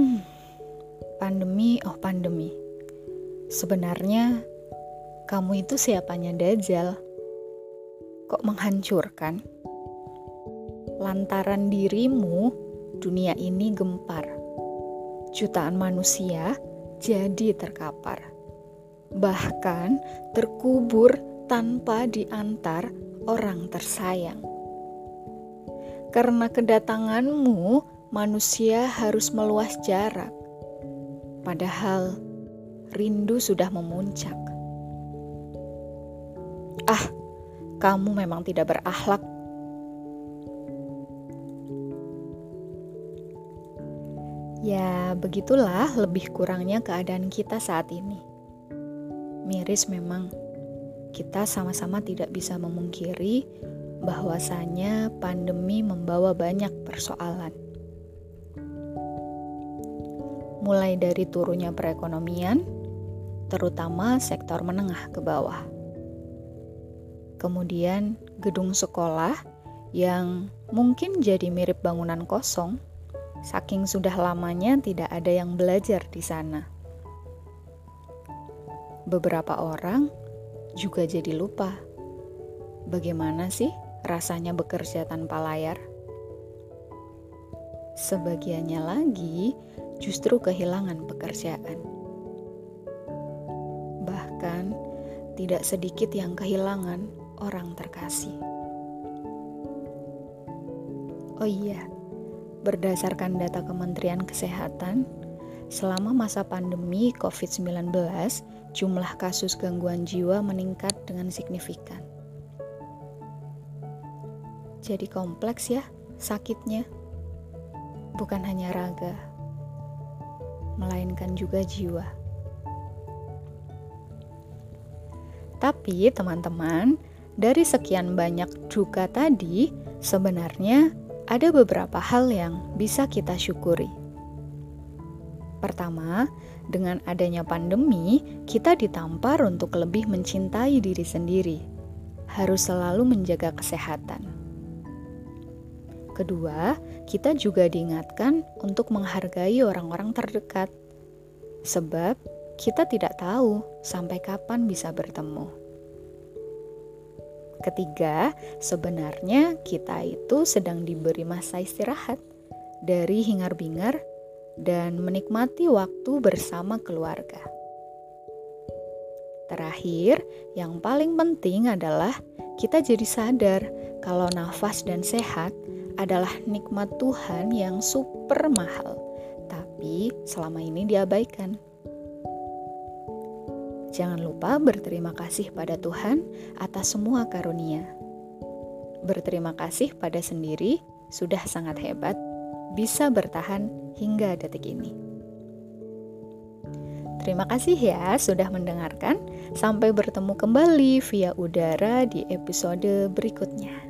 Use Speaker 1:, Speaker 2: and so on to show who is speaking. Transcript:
Speaker 1: Hmm, pandemi, oh pandemi. Sebenarnya kamu itu siapanya Dajjal? Kok menghancurkan? Lantaran dirimu, dunia ini gempar. Jutaan manusia jadi terkapar. Bahkan terkubur tanpa diantar orang tersayang. Karena kedatanganmu, manusia harus meluas jarak. Padahal rindu sudah memuncak. Ah, kamu memang tidak berakhlak. Ya, begitulah lebih kurangnya keadaan kita saat ini. Miris memang, kita sama-sama tidak bisa memungkiri bahwasanya pandemi membawa banyak persoalan mulai dari turunnya perekonomian, terutama sektor menengah ke bawah. Kemudian gedung sekolah yang mungkin jadi mirip bangunan kosong, saking sudah lamanya tidak ada yang belajar di sana. Beberapa orang juga jadi lupa bagaimana sih rasanya bekerja tanpa layar. Sebagiannya lagi justru kehilangan pekerjaan. Bahkan, tidak sedikit yang kehilangan orang terkasih. Oh iya, berdasarkan data Kementerian Kesehatan, selama masa pandemi COVID-19, jumlah kasus gangguan jiwa meningkat dengan signifikan. Jadi kompleks ya sakitnya, bukan hanya raga melainkan juga jiwa. Tapi, teman-teman, dari sekian banyak duka tadi, sebenarnya ada beberapa hal yang bisa kita syukuri. Pertama, dengan adanya pandemi, kita ditampar untuk lebih mencintai diri sendiri. Harus selalu menjaga kesehatan. Kedua, kita juga diingatkan untuk menghargai orang-orang terdekat, sebab kita tidak tahu sampai kapan bisa bertemu. Ketiga, sebenarnya kita itu sedang diberi masa istirahat dari hingar-bingar dan menikmati waktu bersama keluarga. Terakhir, yang paling penting adalah kita jadi sadar kalau nafas dan sehat adalah nikmat Tuhan yang super mahal, tapi selama ini diabaikan. Jangan lupa berterima kasih pada Tuhan atas semua karunia. Berterima kasih pada sendiri sudah sangat hebat, bisa bertahan hingga detik ini. Terima kasih ya sudah mendengarkan. Sampai bertemu kembali via udara di episode berikutnya.